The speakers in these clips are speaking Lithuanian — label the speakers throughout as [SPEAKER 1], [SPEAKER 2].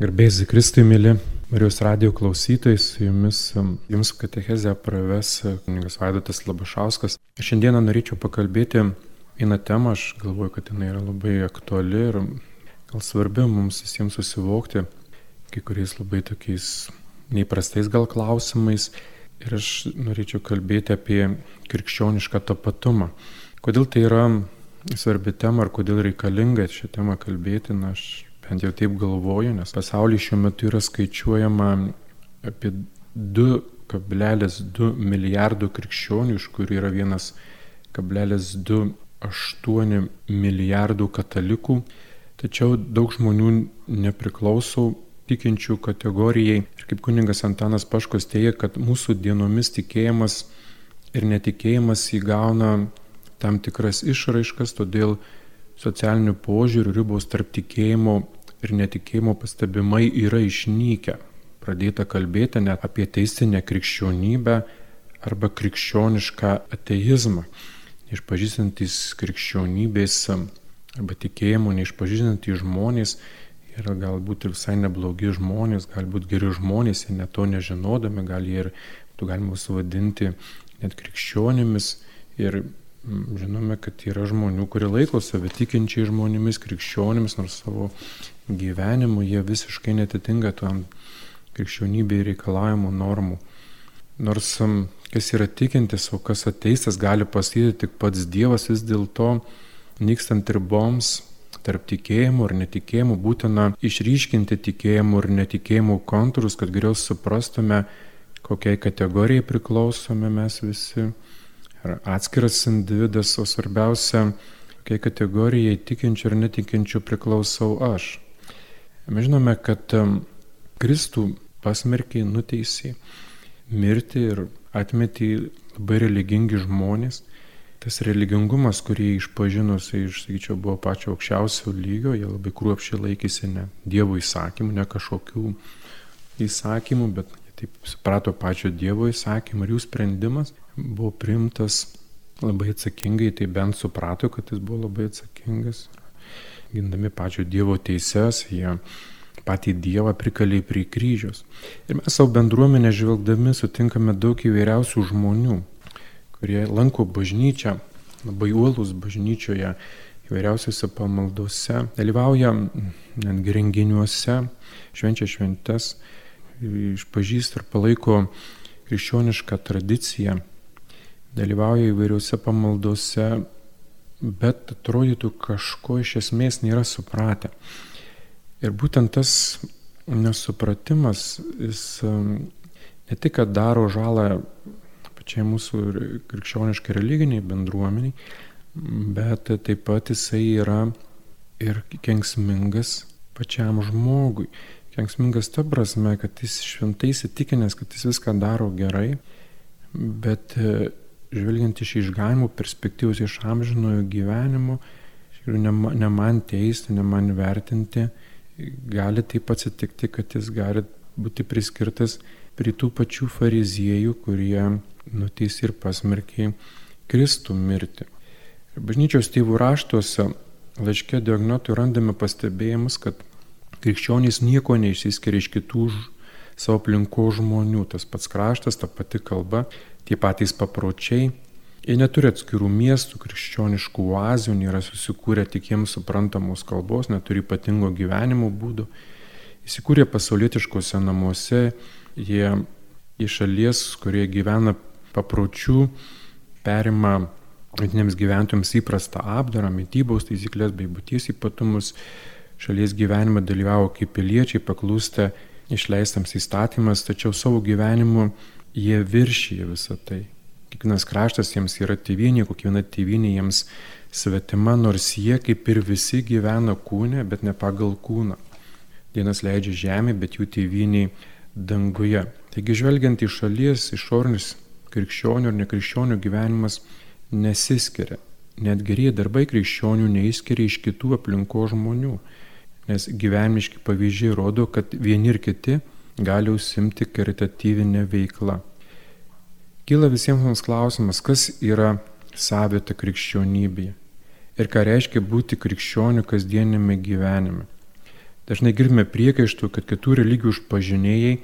[SPEAKER 1] Garbėjai Kristui, mėly Marijos radio klausytojai, su jumis jums katechezę praves kunigas Vaidotas Labašauskas. Šiandieną norėčiau pakalbėti vieną temą, aš galvoju, kad jinai yra labai aktuali ir gal svarbi mums visiems susivokti kai kuriais labai tokiais neįprastais gal klausimais. Ir aš norėčiau kalbėti apie krikščionišką tapatumą. Kodėl tai yra svarbi tema ir kodėl reikalinga šią temą kalbėti, na, aš bent jau taip galvoju, nes pasaulyje šiuo metu yra skaičiuojama apie 2,2 milijardų krikščionių, iš kurių yra 1,28 milijardų katalikų. Tačiau daug žmonių nepriklauso tikinčių kategorijai. Ir kaip kuningas Antanas Paškos teigia, kad mūsų dienomis tikėjimas ir netikėjimas įgauna tam tikras išraiškas, todėl socialinių požiūrių ribos tarp tikėjimo ir netikėjimo pastebimai yra išnykę. Pradėta kalbėti net apie teisinę krikščionybę arba krikščionišką ateizmą. Išpažįstantis krikščionybės arba tikėjimo neišpažįstantys žmonės yra galbūt ir visai neblogi žmonės, galbūt geri žmonės, jie net to nežinodami, gal jie ir būtų galima suvadinti net krikščionimis. Ir žinome, kad yra žmonių, kurie laiko save tikinčiai žmonėmis, krikščionimis, nors savo gyvenimu jie visiškai netitinka tam krikščionybėje reikalavimų normų. Nors kas yra tikintis, o kas ateistas gali pasakyti tik pats Dievas, vis dėlto nykstant riboms tarp tikėjimų ir netikėjimų būtina išryškinti tikėjimų ir netikėjimų kontūrus, kad geriau suprastume, kokiai kategorijai priklausome mes visi, ar atskiras individas, o svarbiausia, kokiai kategorijai tikinčių ir netikinčių priklausau aš. Mes žinome, kad Kristų pasmerkiai nuteisė mirti ir atmetė labai religingi žmonės. Tas religingumas, kurį išpažinus, iš, sakyčiau, buvo pačio aukščiausio lygio, jie labai kruopšiai laikėsi ne Dievo įsakymų, ne kažkokių įsakymų, bet taip suprato pačio Dievo įsakymą ir jų sprendimas buvo primtas labai atsakingai, tai bent suprato, kad jis buvo labai atsakingas gindami pačio Dievo teises, jie patį Dievą prikalė prie kryžiaus. Ir mes savo bendruomenę žvelgdami sutinkame daug įvairiausių žmonių, kurie lanko bažnyčią, labai uolus bažnyčioje, įvairiausiose pamaldose, dalyvauja netgi renginiuose, švenčia šventes, išpažįsta ir palaiko krikščionišką tradiciją, dalyvauja įvairiuose pamaldose, bet atrodytų kažko iš esmės nėra supratę. Ir būtent tas nesupratimas, jis um, ne tik, kad daro žalą pačiai mūsų krikščioniškai religiniai bendruomeniai, bet taip pat jisai yra ir kenksmingas pačiam žmogui. Kenksmingas ta prasme, kad jis šventai įsitikinęs, kad jis viską daro gerai, bet žvelgiant iš išganimo perspektyvos, iš amžinojo gyvenimo, ne, ne man teisti, ne man vertinti, gali taip atsitikti, kad jis gali būti priskirtas prie tų pačių fariziejų, kurie nuteis ir pasmerkiai Kristų mirti. Ir bažnyčios tėvų raštuose laiškė diagnotui randame pastebėjimus, kad krikščionys nieko neišsiskiria iš kitų savo aplinko žmonių, tas pats kraštas, ta pati kalba, tie patys papročiai. Jie neturi atskirų miestų, krikščioniškų oazių, nėra susikūrę tik jiems suprantamos kalbos, neturi ypatingo gyvenimo būdo. Įsikūrė pasaulietiškose namuose, jie iš šalies, kurie gyvena papročių, perima vietiniams gyventojams įprastą apdarą, mytybos taisyklės bei būties ypatumus, šalies gyvenime dalyvavo kaip piliečiai, paklūsta išleistams įstatymas, tačiau savo gyvenimu jie viršyje visą tai. Kiekvienas kraštas jiems yra tėvynė, kiekviena tėvynė jiems svetima, nors jie kaip ir visi gyvena kūne, bet ne pagal kūną. Dienas leidžia žemė, bet jų tėvynė danguje. Taigi žvelgiant į šalies išornis krikščionių ir nekrikščionių gyvenimas nesiskiria. Net gerieji darbai krikščionių neįskiria iš kitų aplinko žmonių, nes gyvenimiški pavyzdžiai rodo, kad vieni ir kiti gali užsimti karitatyvinę veiklą. Kyla visiems mums klausimas, kas yra savita krikščionybė ir ką reiškia būti krikščioniu kasdienėme gyvenime. Dažnai girdime priekaištų, kad kitų religijų užpažinėjai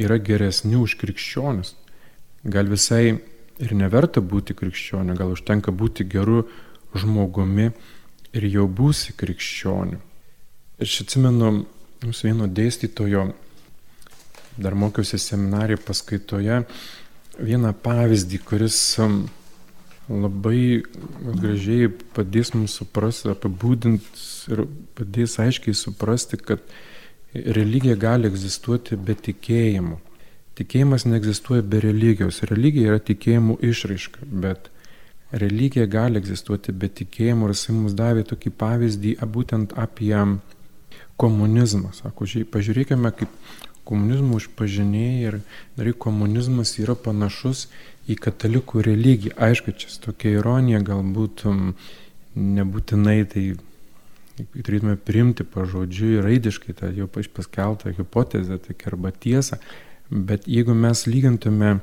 [SPEAKER 1] yra geresni už krikščionis. Gal visai ir neverta būti krikščioniu, gal užtenka būti geru žmogumi ir jau būsi krikščioniu. Aš atsimenu mūsų vieno dėstytojo, dar mokiausi seminarijoje paskaitoje, vieną pavyzdį, kuris um, labai gražiai padės mums suprasti, apibūdinti ir padės aiškiai suprasti, kad religija gali egzistuoti be tikėjimo. Tikėjimas neegzistuoja be religijos. Religija yra tikėjimų išraiška, bet religija gali egzistuoti be tikėjimo ir jisai mums davė tokį pavyzdį būtent apie komunizmą. Sako, žiūrėk, pažiūrėkime, kaip komunizmų užpažinėjai ir dar komunizmas yra panašus į katalikų religiją. Aišku, čia tokia ironija, galbūt um, nebūtinai tai turėtume priimti pažodžiui raidiškai tą jau paskeltą hipotezę, tai arba tiesą, bet jeigu mes lygintume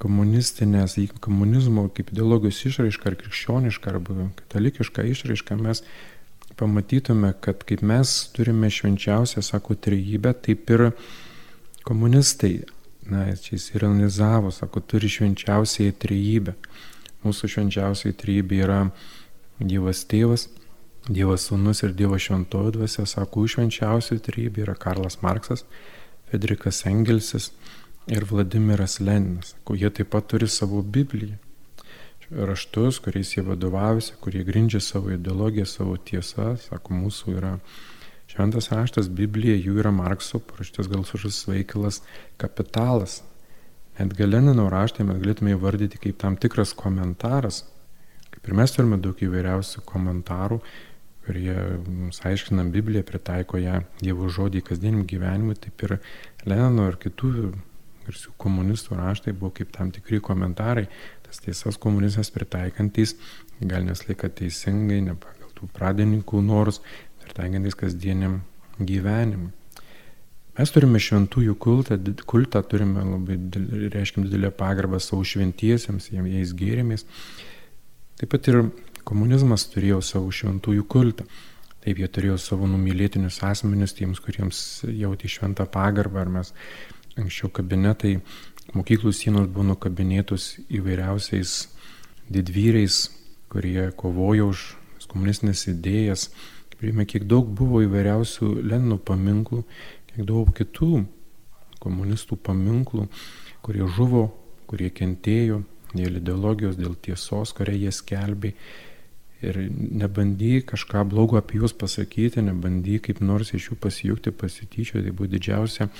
[SPEAKER 1] komunistinės, komunizmo kaip ideologijos išraišką ar krikščionišką arba katalikišką išraišką, mes pamatytume, kad kaip mes turime švenčiausią, sako, trejybę, taip ir komunistai na, čia jis ironizavo, sako, turi švenčiausiai trejybę. Mūsų švenčiausiai trejybė yra Dievas tėvas, Dievas sūnus ir Dievas šventoji dvasia, sako, švenčiausiai trejybė yra Karlas Marksas, Federikas Engelsis ir Vladimiras Leninas. Sako, jie taip pat turi savo Bibliją. Raštus, kuriais jie vadovavosi, kurie grindžia savo ideologiją, savo tiesą, sako, mūsų yra Šventas raštas Biblija jų yra Markso parašytas gal sužus veikalas kapitalas. Net Galenino raštą mes galėtume įvardyti kaip tam tikras komentaras. Kaip ir mes turime daug įvairiausių komentarų, kurie mums aiškina Bibliją, pritaiko ją Dievo žodį kasdieniam gyvenimui, taip ir Lenino ir kitų garsių komunistų raštai buvo kaip tam tikri komentarai, tas tiesas komunistas pritaikantis, gal neslaika teisingai, ne pagal tų pradininkų norus, tengiantis kasdieniam gyvenimui. Mes turime šventųjų kultą, kultą turime labai, reiškim, didelę pagarbą savo šventiesiems, jais gėrimės. Taip pat ir komunizmas turėjo savo šventųjų kultą. Taip jie turėjo savo numylėtinius asmenius, tiems, kuriems jauti šventą pagarbą, ar mes anksčiau kabinetai, mokyklų sienos buvo nukabinėtos įvairiausiais didvyriais, kurie kovojo už komunistinės idėjas, Priime, kiek daug buvo įvairiausių Lenino paminklų, kiek daug kitų komunistų paminklų, kurie žuvo, kurie kentėjo dėl ideologijos, dėl tiesos, kurią jie skelbė. Ir nebandy kažką blogo apie juos pasakyti, nebandy kaip nors iš jų pasijungti, pasityčio, tai buvo didžiausia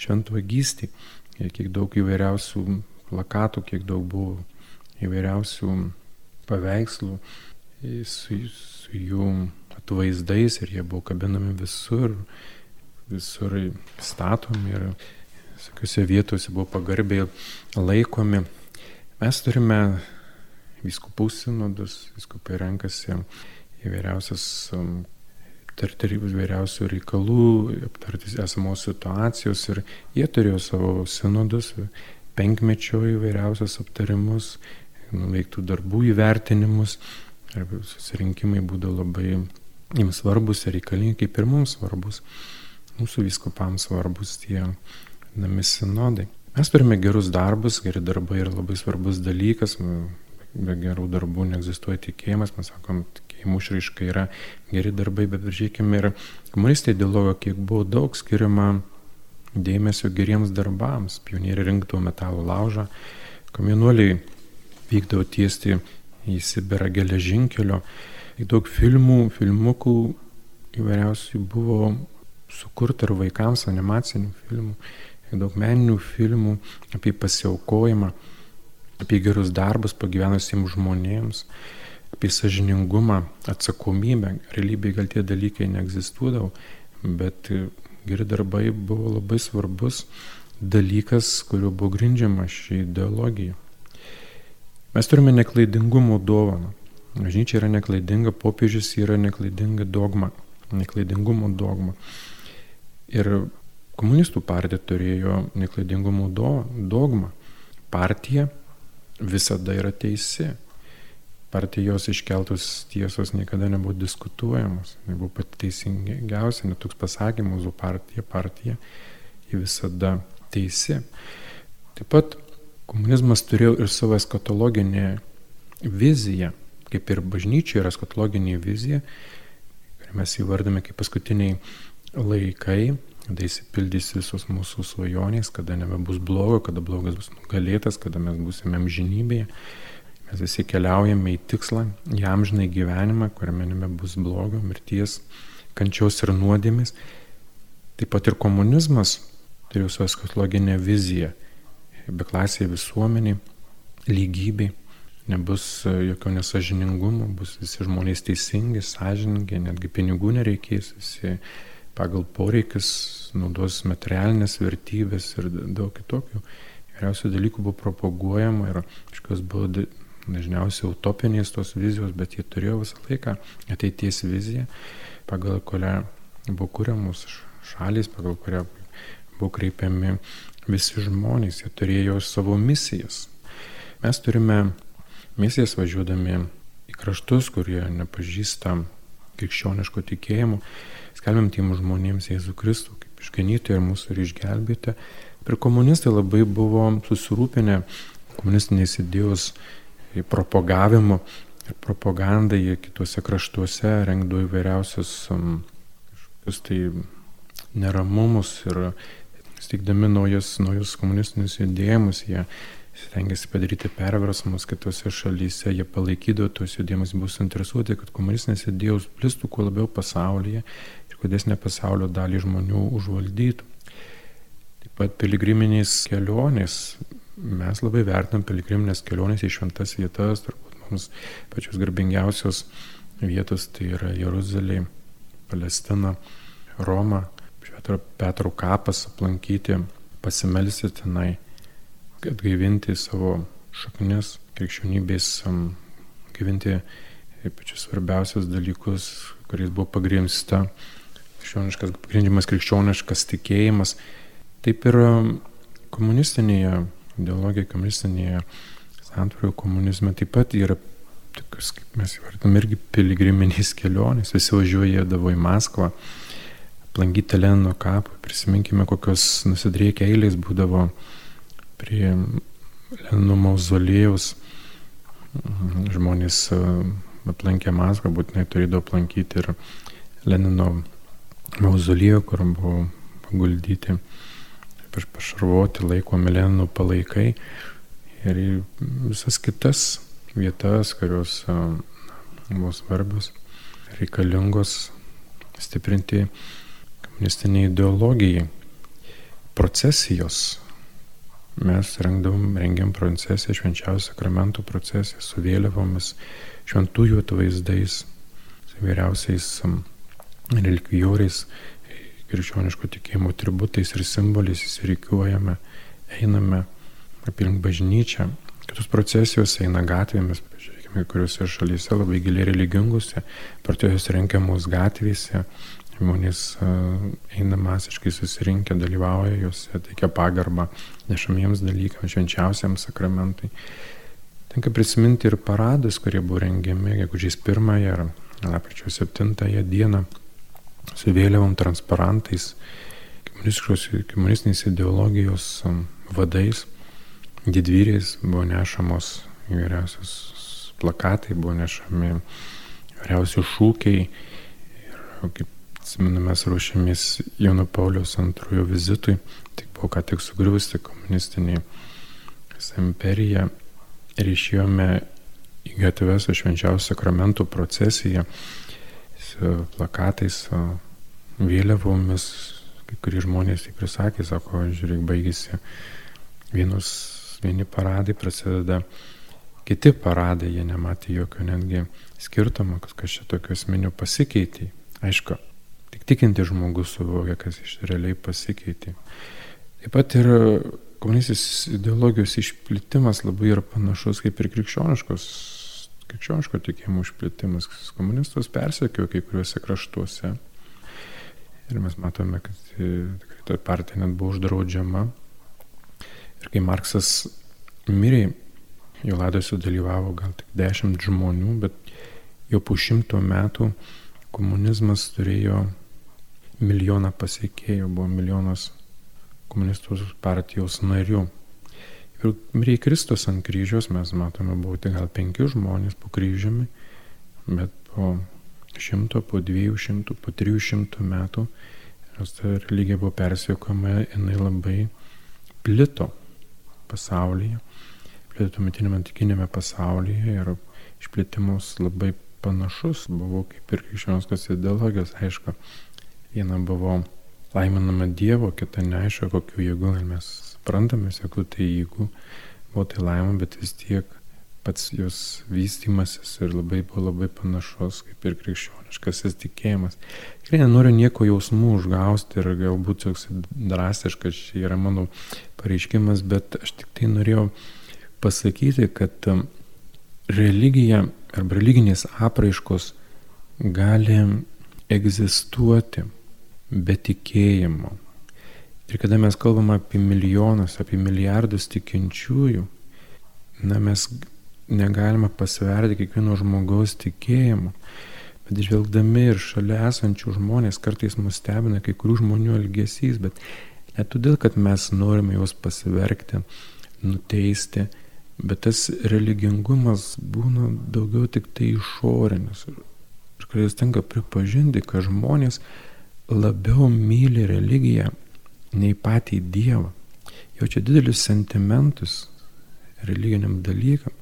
[SPEAKER 1] šventvagystė. Ir kiek daug įvairiausių plakatų, kiek daug buvo įvairiausių paveikslų su, su jų atvaizdais ir jie buvo kabinami visur, visur statomi ir visokiose vietose buvo pagarbiai laikomi. Mes turime viskupų sinodus, viskupai renkasi įvairiausias aptarti įvairiausių reikalų, aptarti esamos situacijos ir jie turėjo savo sinodus, penkmečio įvairiausias aptarimus, nuveiktų darbų įvertinimus ir susirinkimai būdavo labai jiems svarbus ir reikalingi, kaip ir mums svarbus, mūsų viskupams svarbus tie nami sinodai. Mes turime gerus darbus, geri darbai yra labai svarbus dalykas, be gerų darbų neegzistuoja tikėjimas, mes sakom, tikėjimų išraiška yra geri darbai, bet žiūrėkime ir komunistai ideologija, kiek buvo daug skiriama dėmesio geriems darbams. Pionieriai rinktų metalo laužą, komienuoliai vykdavo tiesti į Sibirą geležinkelio, daug filmų, filmukų įvairiausių buvo sukurta ir vaikams animacinių filmų, daug meninių filmų apie pasiaukojimą, apie gerus darbus pagyvenusiems žmonėms, apie sažiningumą, atsakomybę. Realybėje gal tie dalykai neegzistuodavo, bet geri darbai buvo labai svarbus dalykas, kuriuo buvo grindžiama ši ideologija. Mes turime neklaidingumo dovaną. Bažnyčia yra neklaidinga, popiežius yra neklaidinga dogma, neklaidingumo dogma. Ir komunistų partija turėjo neklaidingumo do, dogmą. Partija visada yra teisi. Partijos iškeltos tiesos niekada nebuvo diskutuojamos, nebuvo pati teisingiausia, net toks pasakymas, o partija, partija, ji visada teisi. Taip pat komunizmas turėjo ir savo eskatologinę viziją, kaip ir bažnyčia yra eskatologinė vizija, kurią mes įvardame kaip paskutiniai laikai, kada įsipildys visos mūsų svajonės, kada nebebus blogo, kada blogas bus nugalėtas, kada mes būsime amžinybėje. Mes visi keliaujame į tikslą, į amžinai gyvenimą, kuriame nebebus blogo, mirties, kančios ir nuodėmis. Taip pat ir komunizmas turėjo savo eskatologinę viziją. Beklasėje visuomeniai, lygybei, nebus jokio nesažiningumo, bus visi žmonės teisingi, sąžiningi, netgi pinigų nereikės, visi pagal poreikius naudos materialinės vertybės ir daug kitokių įvairiausių dalykų buvo propaguojama ir kažkas buvo dažniausiai utopinės tos vizijos, bet jie turėjo visą laiką ateities viziją, pagal kurią buvo kūriamos šalis, pagal kurią buvo kreipiami visi žmonės, jie turėjo savo misijas. Mes turime misijas važiuodami į kraštus, kurie nepažįsta krikščioniško tikėjimo, skelbiam tiem žmonėms Jėzų Kristų kaip išganytoją ir mūsų ir išgelbėti. Ir komunistai labai buvo susirūpinę komunistinės idėjos propagavimu ir propagandai kitose kraštuose rengdavo įvairiausius um, tai neramumus ir steigdami naujus, naujus komunistinius judėjimus, jie stengiasi padaryti perversmus kitose šalyse, jie palaikydavo tos judėjimus, bus interesuoti, kad komunistinės idėjos plistų kuo labiau pasaulyje ir kuo desnė pasaulio dalį žmonių užvaldytų. Taip pat piligriminės kelionės. Mes labai vertinam piligriminės kelionės į šventas vietas, turbūt mums pačios garbingiausios vietos tai yra Jeruzalė, Palestina, Roma, Petro, Petro kapas aplankyti, pasimelsti tenai atgaivinti savo šaknis, krikščionybės, gyvinti pačius svarbiausius dalykus, kuriais buvo pagrimsta krikščioniškas, grindžiamas krikščioniškas tikėjimas. Taip ir komunistinėje ideologija, komunistinėje santvarkoje komunizme taip pat yra tokius, kaip mes įvardinam, irgi piligriminės kelionės. Visi važiuojėdavo į Maskvą, aplankyti Lenino kapą. Prisiminkime, kokios nusidriekę eilės būdavo prie Lenino mauzolėjaus žmonės e, aplankė Maskvą, būtinai turėdavo aplankyti ir Lenino mauzolėjų, kur buvo paguldyti, pašarvoti laikomi Lenino palaikai ir visas kitas vietas, kurios buvo svarbios, reikalingos stiprinti komunistiniai ideologijai. Procesijos mes rengdavom, rengiam procesiją, švenčiausią sakramentų procesiją su vėliavomis, šventųjų atvaizdais, su vyriausiais relikvijoriais, krikščioniško tikėjimo tributais ir simboliais įsirikiuojame, einame aplink bažnyčią. Kitos procesijos eina gatvėmis, pažiūrėkime, kuriuose šalyse labai giliai religingose, partijos renkiamos gatvėse, Žmonės eina masiškai susirinkę, dalyvauja juose, teikia pagarbą nešamiems dalykams, švenčiausiam sakramentui. Tenka prisiminti ir paradus, kurie buvo rengiami gegužės pirmąją ar lapkričio septintąją dieną su vėliavom transparantais, komunistinės ideologijos vadais, didvyriais buvo nešamos įvairiausios plakatai, buvo nešami įvairiausi šūkiai ir kaip Atsimenu, mes ruošėmės Jono Pauliaus antrojo vizitui, tik buvo ką tik sugriuvusi komunistinė imperija ir išėjome į gatves su švenčiausiu sakramentų procesija, plakatais, su vėliavomis, kai kurie žmonės tik prisakė, sako, žiūrėk, baigėsi vienus, vieni paradai, prasideda kiti paradai, jie nematė jokio netgi skirtumo, kas čia tokio esminio pasikeitė. Aišku, Tik tikinti žmogus suvokia, kas iš realiai pasikeitė. Taip pat ir komunistinės ideologijos išplitimas labai yra panašus kaip ir krikščioniškos, krikščioniško tikėjimo išplitimas. Komunistus persekiojo kai kuriuose kraštuose. Ir mes matome, kad tikrai ta partija net buvo uždraudžiama. Ir kai Marksas mirė, jo laidose dalyvavo gal tik dešimt žmonių, bet jau po šimto metų komunizmas turėjo milijoną pasiekėjų, buvo milijonas komunistų partijos narių. Ir mirė Kristus ant kryžiaus, mes matome, buvo tik gal penki žmonės po kryžiumi, bet po šimto, po dviejų šimtų, po trijų šimtų metų, ta religija buvo persiekama, jinai labai plito pasaulyje, plito tuometinėme antikinėme pasaulyje ir išplėtimus labai panašus buvo kaip ir krikščioniškos ideologijos, aišku, viena buvo laiminama Dievo, kita neaišku, kokiu jėgu, ir mes suprantame, jeigu tai jėgu buvo tai laimė, bet vis tiek pats jos vystimasis ir labai buvo labai panašus kaip ir krikščioniškasis tikėjimas. Tikrai nenoriu nieko jausmų užgausti ir galbūt toks drastiškas čia yra mano pareiškimas, bet aš tik tai norėjau pasakyti, kad um, religija arba religinės apraiškos gali egzistuoti be tikėjimo. Ir kada mes kalbam apie milijonus, apie milijardus tikinčiųjų, na mes negalime pasverti kiekvieno žmogaus tikėjimu, bet žvelgdami ir šalia esančių žmonės kartais mus stebina kai kurių žmonių elgesys, bet ne todėl, kad mes norime juos pasiverkti, nuteisti, bet tas religingumas būna daugiau tik tai išorinis. Ir kartais tenka pripažinti, kad žmonės labiau myli religiją nei patį Dievą. Jaučia didelius sentimentus religiniam dalykam,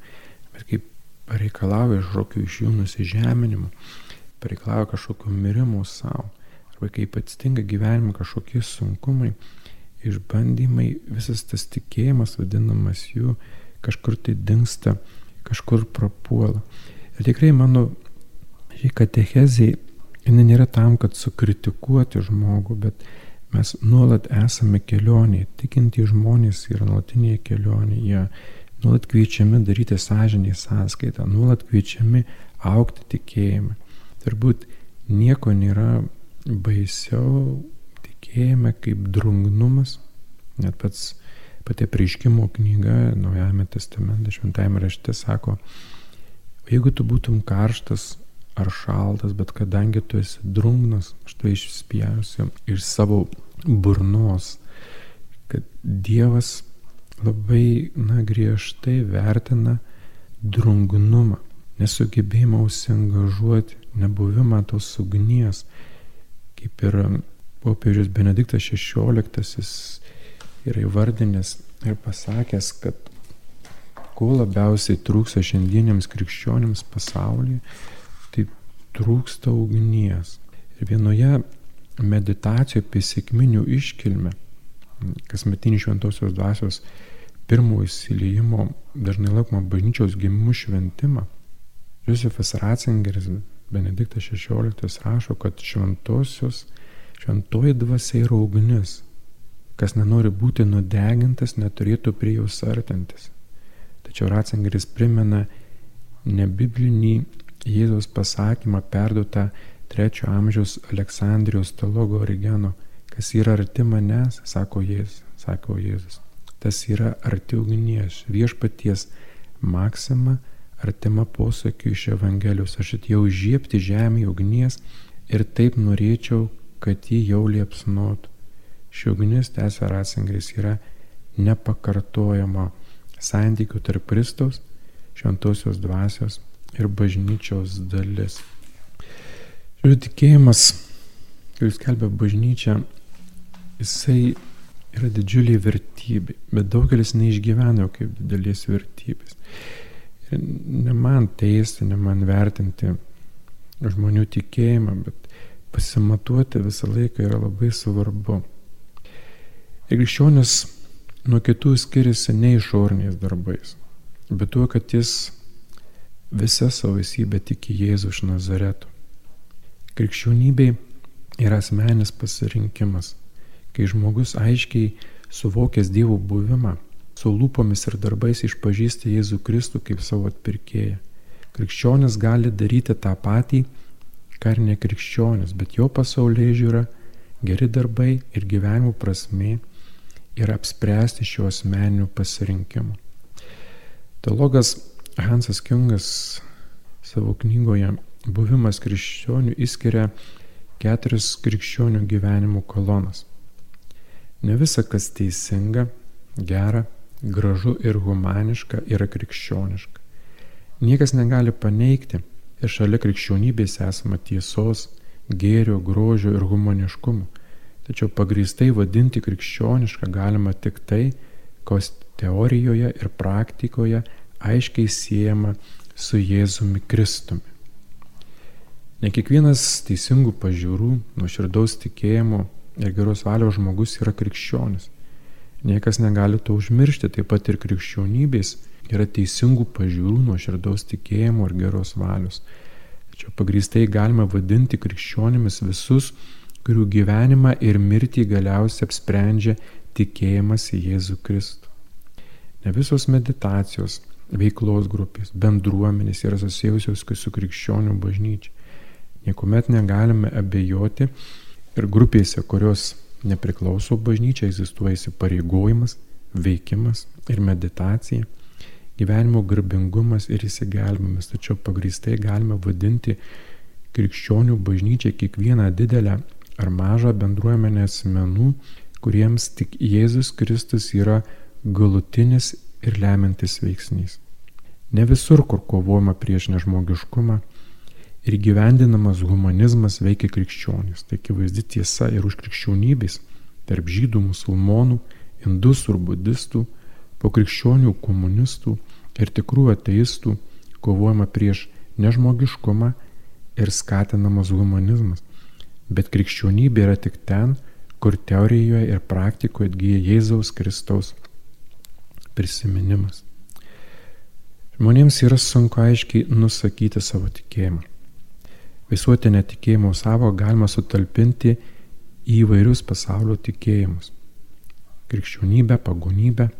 [SPEAKER 1] bet kaip pareikalauja kažkokių iš jų nusižeminimų, pareikalauja kažkokių mirimų savo, arba kaip atsitinka gyvenime kažkokie sunkumai, išbandymai, visas tas tikėjimas vadinamas jų kažkur tai dinksta, kažkur prapuola. Ir tikrai mano katechezija jinai nėra tam, kad sukritikuoti žmogų, bet mes nuolat esame kelionėje. Tikinti žmonės yra nuolatinėje kelionėje. Nuolat kviečiami daryti sąžinį sąskaitą, nuolat kviečiami aukti tikėjimą. Turbūt nieko nėra baisiau tikėjime kaip drungnumas. Net pats pati prieškimo knyga Naujajame testamente, šventajame rašte sako, jeigu tu būtum karštas ar šaltas, bet kadangi tu esi drungnas, aš tai išspjausiu iš savo burnos, kad Dievas labai, na, griežtai vertina drungnumą, nesugebėjimą užsiengažuoti, nebuvimą tos ugnies, kaip ir popiežius Benediktas XVI yra įvardinęs ir pasakęs, kad ko labiausiai trūksta šiandieniams krikščionims pasaulyje, trūksta ugnies. Ir vienoje meditacijoje apie sėkminių iškilmę, kasmetinį šventosios dvasios pirmojo įsileimo dažnai laikoma bažnyčios gimimų šventimą, Josefas Ratzingeris, Benediktas XVI rašo, kad šventosios, šventoji dvasia yra ugnis. Kas nenori būti nudegintas, neturėtų prie jos artintis. Tačiau Ratzingeris primena nebiblinį Jėzaus pasakymą perduotą trečio amžiaus Aleksandrijos teologo Origeno, kas yra arti manęs, sako Jėzus, sako Jėzus. Tas yra arti ugnies, viešpaties maksima, artima posakiu iš Evangelijos. Aš atėjau žiepti žemį ugnies ir taip norėčiau, kad jį jau liepsnotų. Ši ugnis, tęsia Rasingeris, yra nepakartojama santykių tarp Kristaus, šventosios dvasios ir bažnyčios dalis. Žiūrėjau, tikėjimas, kuris kelbė bažnyčią, jisai yra didžiuliai vertybė, bet daugelis neišgyveno kaip didelės vertybės. Ir ne man teisti, ne man vertinti žmonių tikėjimą, bet pasimatuoti visą laiką yra labai svarbu. Ir krikščionis nuo kitų skiriasi ne išoriniais darbais, bet tuo, kad jis visa savo esybė tiki Jėzų iš Nazareto. Krikščionybė yra asmenis pasirinkimas, kai žmogus aiškiai suvokęs Dievo buvimą, su lūpomis ir darbais išpažįsta Jėzų Kristų kaip savo atpirkėją. Krikščionis gali daryti tą patį, ką ir nekrikščionis, bet jo pasaulyje žiūra, geri darbai ir gyvenimo prasme yra apspręsti šio asmeninių pasirinkimų. Teologas Hansas Kiungas savo knygoje Buvimas krikščionių įskiria keturias krikščionių gyvenimų kolonas. Ne visa, kas teisinga, gera, gražu ir humaniška yra krikščioniška. Niekas negali paneigti ir šalia krikščionybės esama tiesos, gėrio, grožio ir humaniškumo. Tačiau pagrįstai vadinti krikščionišką galima tik tai, kas teorijoje ir praktikoje aiškiai siejama su Jėzumi Kristumi. Ne kiekvienas teisingų pažiūrų, nuoširdaus tikėjimo ir geros valios žmogus yra krikščionis. Niekas negali to užmiršti, taip pat ir krikščionybės yra teisingų pažiūrų, nuoširdaus tikėjimo ir geros valios. Tačiau pagrįstai galima vadinti krikščionimis visus, kurių gyvenimą ir mirtį galiausiai apsprendžia tikėjimas į Jėzų Kristų. Ne visos meditacijos, veiklos grupės, bendruomenės yra susijusios su krikščionių bažnyčia. Niekuomet negalime abejoti ir grupėse, kurios nepriklauso bažnyčia, egzistuoja įsipareigojimas, veikimas ir meditacija, gyvenimo garbingumas ir įsigelbimas. Tačiau pagrįstai galime vadinti krikščionių bažnyčią kiekvieną didelę ar mažą bendruomenę asmenų, kuriems tik Jėzus Kristus yra galutinis ir lemiantis veiksnys. Ne visur, kur kovojama prieš nežmogiškumą ir gyvendinamas humanizmas veikia krikščionis. Tai akivaizdi tiesa ir už krikščionybės tarp žydų, musulmonų, indusų ir budistų, po krikščionių komunistų ir tikrų ateistų kovojama prieš nežmogiškumą ir skatinamas humanizmas. Bet krikščionybė yra tik ten, kur teorijoje ir praktikoje atgyja Jėzaus Kristaus prisiminimas. Žmonėms yra sunku aiškiai nusakyti savo tikėjimą. Visuotinę tikėjimo savo galima sutalpinti į įvairius pasaulio tikėjimus - krikščionybę, pagonybę,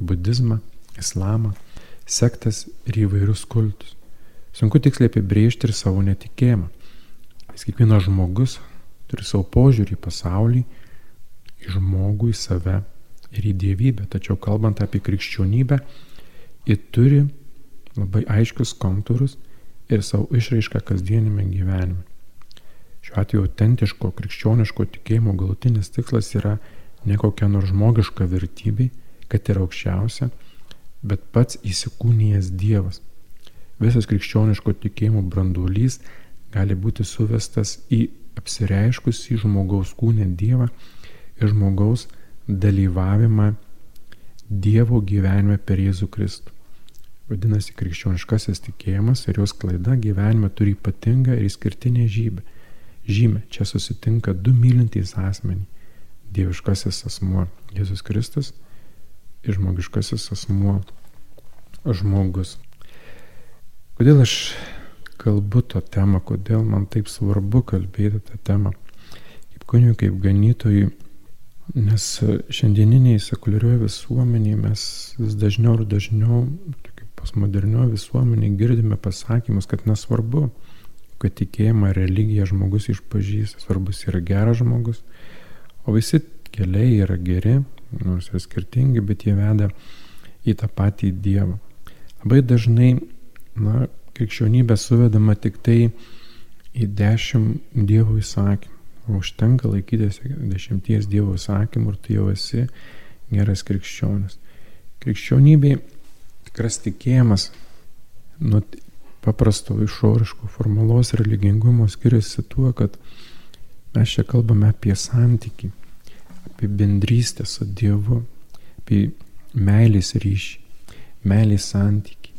[SPEAKER 1] budizmą, islamą, sektas ir įvairius kultus. Sunku tiksliai apibriežti ir savo netikėjimą. Nes kiekvienas žmogus turi savo požiūrį į pasaulį, į žmogų, į save ir į dievybę. Tačiau kalbant apie krikščionybę, ji turi labai aiškius kontūrus ir savo išraišką kasdienime gyvenime. Šiuo atveju autentiško krikščioniško tikėjimo galutinis tikslas yra ne kokia nors žmogiška vertybė, kad yra aukščiausia, bet pats įsikūnijęs Dievas. Visas krikščioniško tikėjimo branduolys gali būti suvestas į apsireiškusį žmogaus kūnę Dievą ir žmogaus dalyvavimą Dievo gyvenime per Jėzų Kristų. Vadinasi, krikščioniškasis tikėjimas ir jos klaida gyvenime turi ypatingą ir išskirtinę žymę. Žymė, čia susitinka du mylintys asmenį. Dieviškasis asmuo Jėzus Kristus ir žmogiškasis asmuo žmogus. Kodėl aš kalbu tą temą, kodėl man taip svarbu kalbėti tą temą. Kaip kuniui, kaip ganytojui, Nes šiandieniniai sekuliarioje visuomenėje mes vis dažniau ir dažniau, postmodernioje visuomenėje girdime pasakymus, kad nesvarbu, kad tikėjimą, religiją žmogus išpažįsta, svarbus yra geras žmogus, o visi keliai yra geri, nors yra skirtingi, bet jie veda į tą patį Dievą. Labai dažnai, na, krikščionybė suvedama tik tai į dešimt Dievo įsakymų Užtenka laikytis dešimties Dievo sakymų ir tu jau esi geras krikščionis. Krikščionybė tikras tikėjimas nuo paprasto išoriško formalos religingumo skiriasi tuo, kad mes čia kalbame apie santyki, apie bendrystę su Dievu, apie meilės ryšį, meilės santyki,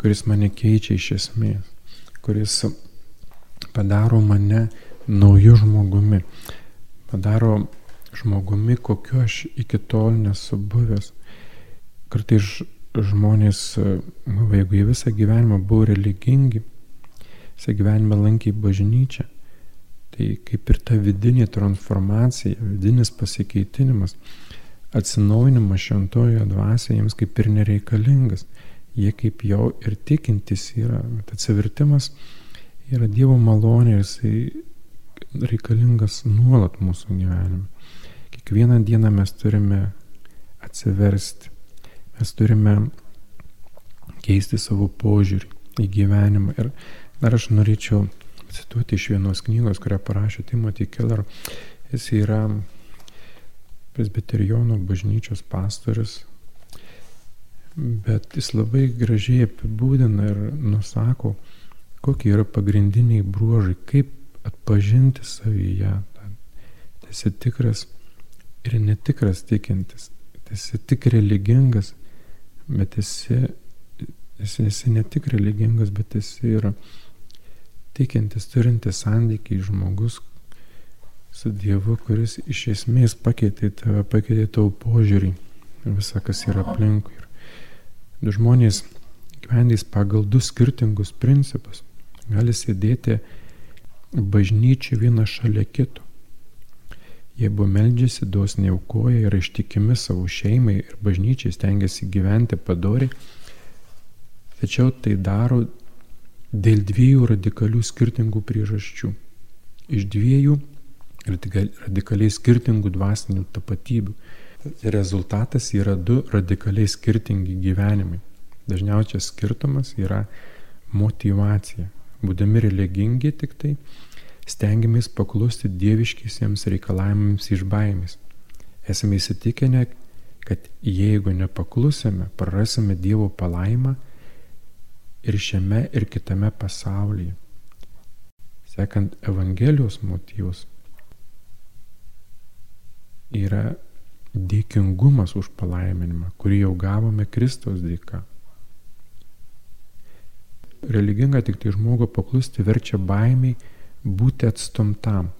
[SPEAKER 1] kuris mane keičia iš esmės, kuris padaro mane naujų žmogumi, padaro žmogumi, kokiu aš iki tol nesu buvęs. Kartais žmonės, jeigu jie visą gyvenimą buvo religingi, visą gyvenimą lankė bažnyčią, tai kaip ir ta vidinė transformacija, vidinis pasikeitinimas, atsinaujinimas šventojoje dvasioje jiems kaip ir nereikalingas. Jie kaip jau ir tikintis yra, atsivertimas yra Dievo malonė ir jisai reikalingas nuolat mūsų gyvenime. Kiekvieną dieną mes turime atsiversti. Mes turime keisti savo požiūrį į gyvenimą. Ir dar aš norėčiau cituoti iš vienos knygos, kurią parašė Timothy Keller. Jis yra presbiterijono bažnyčios pastorius, bet jis labai gražiai apibūdina ir nusako, kokie yra pagrindiniai bruožai, kaip atpažinti savyje. Tai esi tikras ir netikras tikintis. Tai esi tik religingas, bet esi, esi, esi ne tik religingas, bet esi ir tikintis, turintis santykiai žmogus su Dievu, kuris iš esmės pakeitė tave, pakeitė tavo požiūrį ir visą, kas yra aplinkui. Ir žmonės gyvendys pagal du skirtingus principus gali sėdėti bažnyčių vieną šalia kito. Jie buvo meldžiasi, dosniai aukoja, yra ištikimi savo šeimai ir bažnyčiai stengiasi gyventi padori, tačiau tai daro dėl dviejų radikalių skirtingų priežasčių. Iš dviejų radikaliai skirtingų dvasinių tapatybių. Rezultatas yra du radikaliai skirtingi gyvenimai. Dažniausias skirtumas yra motivacija. Būdami religingi tik tai stengiamės paklusti dieviškiesiems reikalavimams iš baimės. Esame įsitikinę, kad jeigu nepaklusime, prarasime Dievo palaimą ir šiame ir kitame pasaulyje. Sekant Evangelijos motyvus, yra dėkingumas už palaiminimą, kurį jau gavome Kristaus dėka. Religinga tik tai žmogų paklusti verčia baimiai būti atstumtam.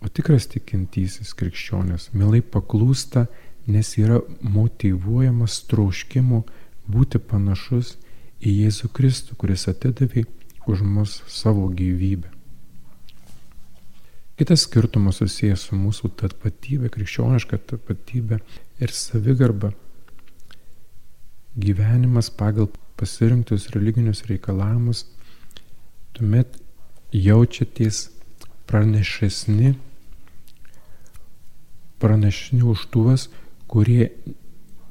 [SPEAKER 1] O tikras tikintysis krikščionis mielai paklūsta, nes yra motivuojamas troškimu būti panašus į Jėzų Kristų, kuris atidavė už mus savo gyvybę. Kitas skirtumas susijęs su mūsų tapatybė, krikščioniška tapatybė ir savigarba. Gyvenimas pagal pasirinktus religinius reikalavimus, tuomet jaučiatės pranešesni, pranešesni už tuos, kurie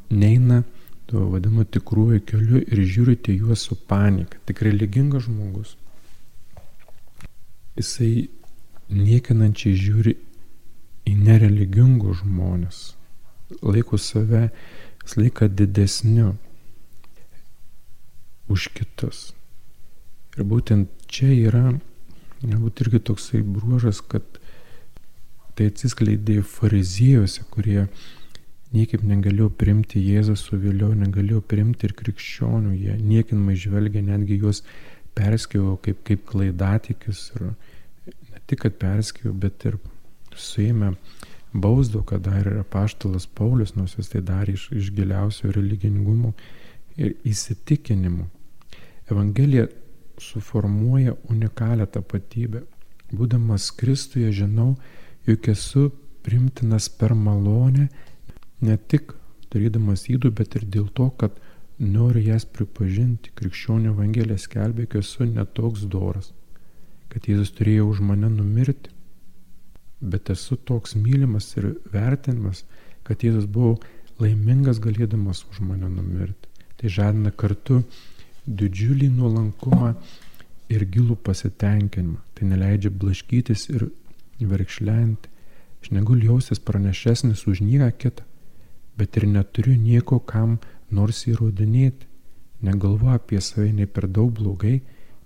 [SPEAKER 1] neina tuo vadinamu tikruoju keliu ir žiūrite juos su panika. Tik religingas žmogus. Jisai niekinančiai žiūri į nereligingus žmonės, laiko save vis laiką didesniu už kitus. Ir būtent čia yra, galbūt irgi toksai bruožas, kad tai atsiskleidė fariziejose, kurie niekaip negalėjo primti Jėzų su vėliau, negalėjo primti ir krikščionių, jie niekinamai žvelgia, netgi juos perskėjo kaip, kaip klaidatikius ir, tik, kad perskėjo, bet ir suėmė bausdo, ką darė apaštalas Paulius, nors jis tai darė iš, iš giliausio religingumo ir įsitikinimų. Evangelija suformuoja unikalią tapatybę. Būdamas Kristuje žinau, jog esu primtinas per malonę, ne tik darydamas įdų, bet ir dėl to, kad noriu jas pripažinti. Krikščionių Evangelija skelbė, kad esu netoks doras kad Jėzus turėjo už mane numirti, bet esu toks mylimas ir vertinimas, kad Jėzus buvo laimingas galėdamas už mane numirti. Tai žadina kartu didžiulį nuolankumą ir gilų pasitenkinimą. Tai neleidžia blaškytis ir verkšlenti. Aš negaliu jaustis pranešesnis už nieką kitą, bet ir neturiu nieko kam nors įrodinėti. Negalvoju apie save nei per daug blogai,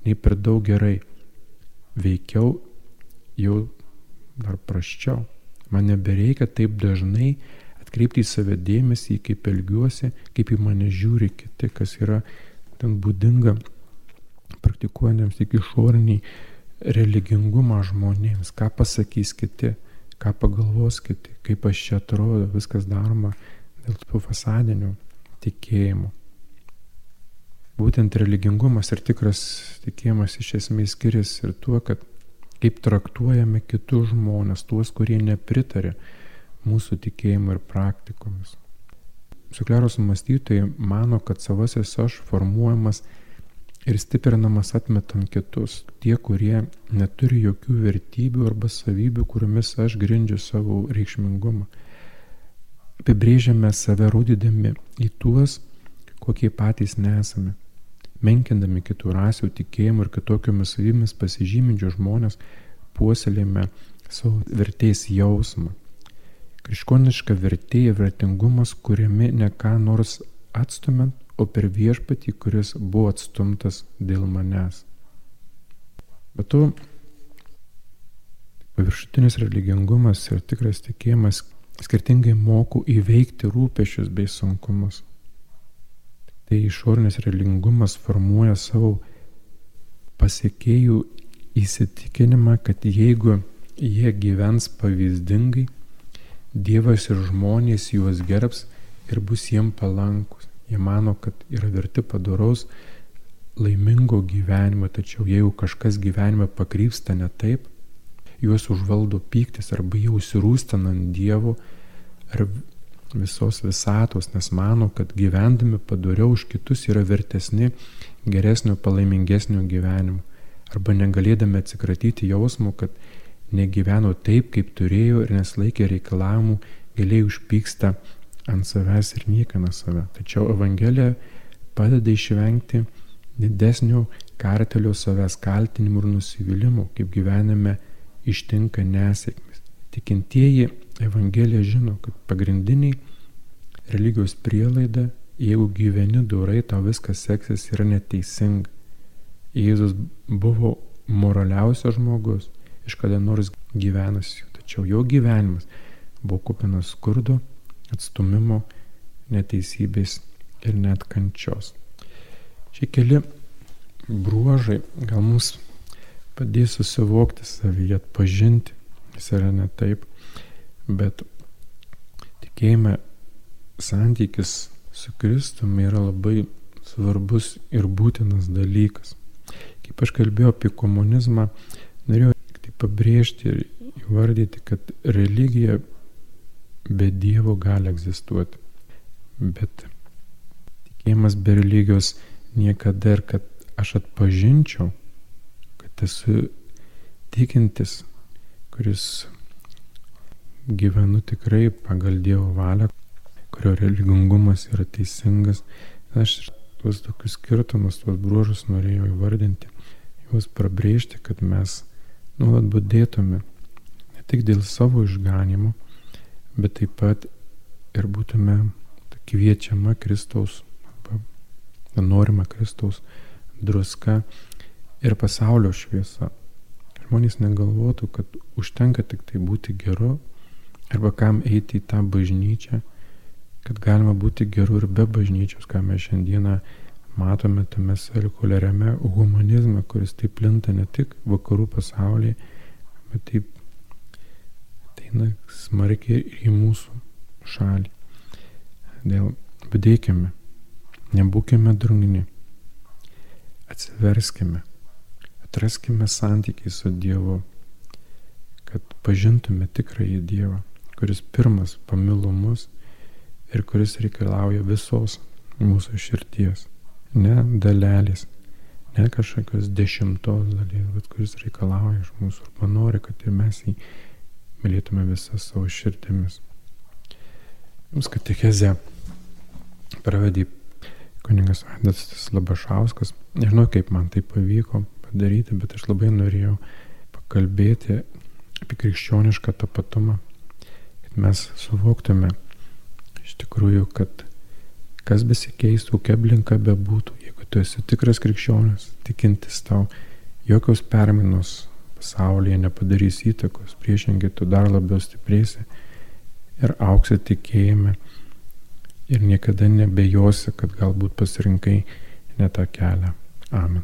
[SPEAKER 1] nei per daug gerai veikiau jau dar praščiau. Man nebereikia taip dažnai atkreipti į save dėmesį, kaip elgiuosi, kaip į mane žiūri kiti, kas yra ten būdinga praktikuojantiems tik išoriniai religingumą žmonėms, ką pasakys kiti, ką pagalvos kiti, kaip aš čia atrodo, viskas daroma dėl tų fasadinių tikėjimų. Būtent religingumas ir tikras tikėjimas iš esmės skiriasi ir tuo, kad kaip traktuojame kitus žmonės, tuos, kurie nepritarė mūsų tikėjimu ir praktikomis. Sukleros mąstytojai mano, kad savasis aš formuojamas ir stiprinamas atmetant kitus, tie, kurie neturi jokių vertybių arba savybių, kuriomis aš grindžiu savo reikšmingumą. Apibrėžiame save rodydami į tuos, kokie patys nesame. Menkindami kitų rasių tikėjimų ir kitokiomis savimis pasižyminčių žmonės puoselėme savo vertės jausmą. Krikščioniška vertė ir vertingumas kuriami ne ką nors atstumant, o per viešpatį, kuris buvo atstumtas dėl manęs. Bet tu paviršutinis religingumas ir tikras tikėjimas skirtingai moku įveikti rūpešius bei sunkumus. Tai išorinis religingumas formuoja savo pasiekėjų įsitikinimą, kad jeigu jie gyvens pavyzdingai, Dievas ir žmonės juos gerbs ir bus jiem palankus. Jie mano, kad yra verti padoraus, laimingo gyvenimo, tačiau jeigu kažkas gyvenime pakrypsta ne taip, juos užvaldo pyktis arba jie užsirūstina ant Dievo ar visos visatos, nes mano, kad gyvendami padoriau už kitus yra vertesni geresnio, palaimingesnio gyvenimo. Arba negalėdami atsikratyti jausmo, kad negyveno taip, kaip turėjo ir neslaikė reikalavimų, giliai užpyksta ant savęs ir niekina save. Tačiau Evangelija padeda išvengti didesnio kartelio savęs kaltinimų ir nusivylimų, kaip gyvenime ištinka nesėkmės. Tikintieji Evangelija žino, kad pagrindiniai religijos prielaida, jeigu gyveni dorai, tau viskas seksis yra neteisinga. Jėzus buvo moraliausias žmogus, iš kada nors gyvenusių. Tačiau jo gyvenimas buvo kupinas skurdo, atstumimo, neteisybės ir net kančios. Šie keli bruožai gal mums padės susivokti savyje, atpažinti, jis yra ne taip, bet tikėjime santykis su Kristumi yra labai svarbus ir būtinas dalykas. Kaip aš kalbėjau apie komunizmą, norėjau pabrėžti ir įvardyti, kad religija be Dievo gali egzistuoti. Bet tikėjimas be religijos niekada ir kad aš atpažinčiau, kad esu tikintis, kuris gyvenu tikrai pagal Dievo valią, kurio religingumas yra teisingas. Aš tuos tokius skirtumus, tuos bruožus norėjau įvardinti, juos prabrėžti, kad mes nuolat būdėtume ne tik dėl savo išganimo, bet taip pat ir būtume kviečiama Kristaus, norima Kristaus druska ir pasaulio šviesa. Žmonės negalvotų, kad užtenka tik tai būti geru arba kam eiti į tą bažnyčią, kad galima būti geru ir be bažnyčios, ką mes šiandieną matome tame sekuliariame humanizme, kuris taip plinta ne tik vakarų pasaulyje, bet taip ateina smarkiai ir į mūsų šalį. Dėl padėkime, nebūkime drungni, atsiverskime, atraskime santykiai su Dievu, kad pažintume tikrąjį Dievą, kuris pirmas pamilo mus ir kuris reikalauja visos mūsų širties ne dalelės, ne kažkokios dešimtos dalies, bet kuris reikalauja iš mūsų arba nori, kad ir mes jį mylėtume visą savo širdimis. Jums katecheze pravedė kuningas Vaidas Labašauskas. Nežinau, kaip man tai pavyko padaryti, bet aš labai norėjau pakalbėti apie krikščionišką tapatumą, kad mes suvoktume iš tikrųjų, kad kas besikeistų, kokia aplinka bebūtų, jeigu tu esi tikras krikščionis, tikintis tau, jokios permainos pasaulyje nepadarys įtakos, priešingai tu dar labiau stiprėsi ir auksi tikėjime ir niekada nebejosi, kad galbūt pasirinkai ne tą kelią. Amen.